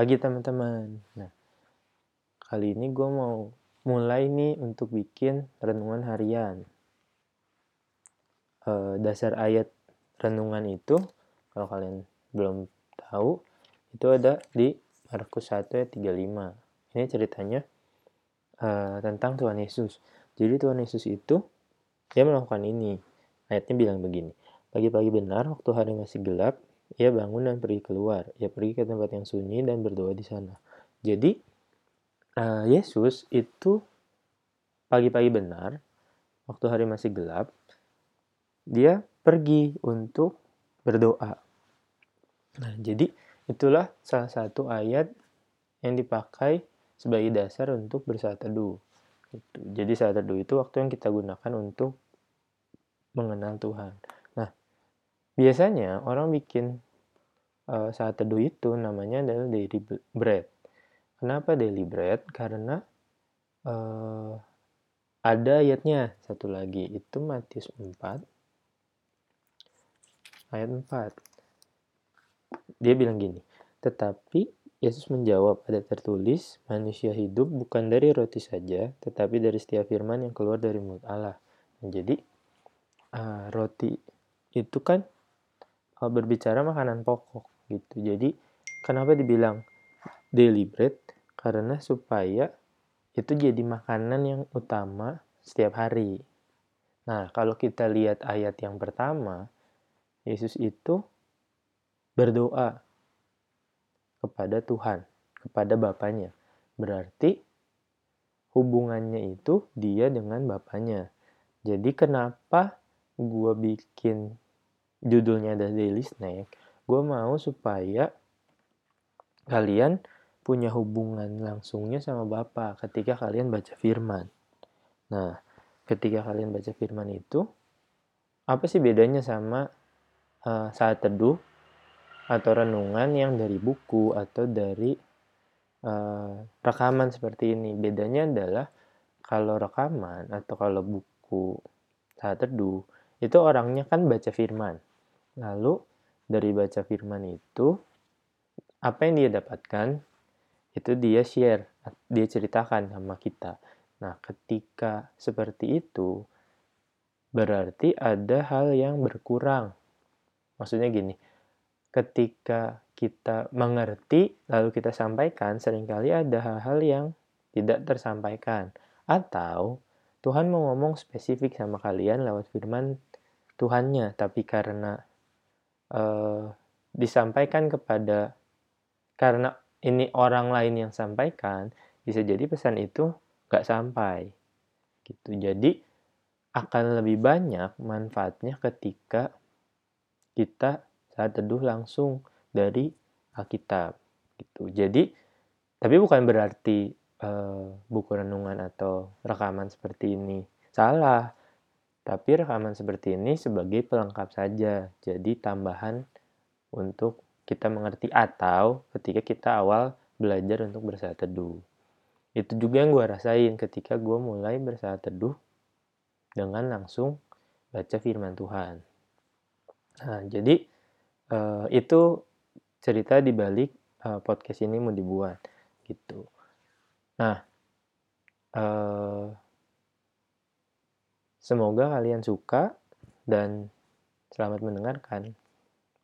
Pagi teman-teman. Nah, kali ini gue mau mulai nih untuk bikin renungan harian. E, dasar ayat renungan itu, kalau kalian belum tahu, itu ada di Markus 1 ayat 35. Ini ceritanya uh, tentang Tuhan Yesus. Jadi Tuhan Yesus itu dia melakukan ini. Ayatnya bilang begini. Pagi-pagi benar, waktu hari masih gelap, ia bangun dan pergi keluar. Ia pergi ke tempat yang sunyi dan berdoa di sana. Jadi, uh, Yesus itu pagi-pagi benar, waktu hari masih gelap, dia pergi untuk berdoa. Nah, jadi itulah salah satu ayat yang dipakai sebagai dasar untuk bersaat teduh. Gitu. Jadi saat teduh itu waktu yang kita gunakan untuk mengenal Tuhan. Biasanya orang bikin uh, saat teduh itu namanya adalah daily bread. Kenapa daily bread? Karena uh, ada ayatnya satu lagi itu Matius 4 ayat 4. Dia bilang gini, tetapi Yesus menjawab, ada tertulis, manusia hidup bukan dari roti saja, tetapi dari setiap firman yang keluar dari mulut Allah. Jadi, uh, roti itu kan berbicara makanan pokok gitu. Jadi kenapa dibilang daily bread? Karena supaya itu jadi makanan yang utama setiap hari. Nah, kalau kita lihat ayat yang pertama, Yesus itu berdoa kepada Tuhan, kepada Bapaknya. Berarti hubungannya itu dia dengan Bapaknya. Jadi kenapa gue bikin judulnya ada daily snack, gue mau supaya kalian punya hubungan langsungnya sama Bapak ketika kalian baca firman. Nah, ketika kalian baca firman itu, apa sih bedanya sama uh, saat teduh atau renungan yang dari buku atau dari uh, rekaman seperti ini? Bedanya adalah kalau rekaman atau kalau buku saat teduh, itu orangnya kan baca firman. Lalu dari baca firman itu apa yang dia dapatkan itu dia share, dia ceritakan sama kita. Nah, ketika seperti itu berarti ada hal yang berkurang. Maksudnya gini, ketika kita mengerti lalu kita sampaikan, sering kali ada hal-hal yang tidak tersampaikan. Atau Tuhan mau ngomong spesifik sama kalian lewat firman Tuhannya, tapi karena uh, disampaikan kepada karena ini orang lain yang sampaikan bisa jadi pesan itu nggak sampai gitu. Jadi akan lebih banyak manfaatnya ketika kita saat teduh langsung dari Alkitab gitu. Jadi tapi bukan berarti uh, buku renungan atau rekaman seperti ini salah tapi rekaman seperti ini sebagai pelengkap saja, jadi tambahan untuk kita mengerti atau ketika kita awal belajar untuk bersaat teduh. Itu juga yang gue rasain ketika gue mulai bersaat teduh dengan langsung baca firman Tuhan. Nah, jadi uh, itu cerita di balik uh, podcast ini mau dibuat gitu. Nah, uh, Semoga kalian suka dan selamat mendengarkan.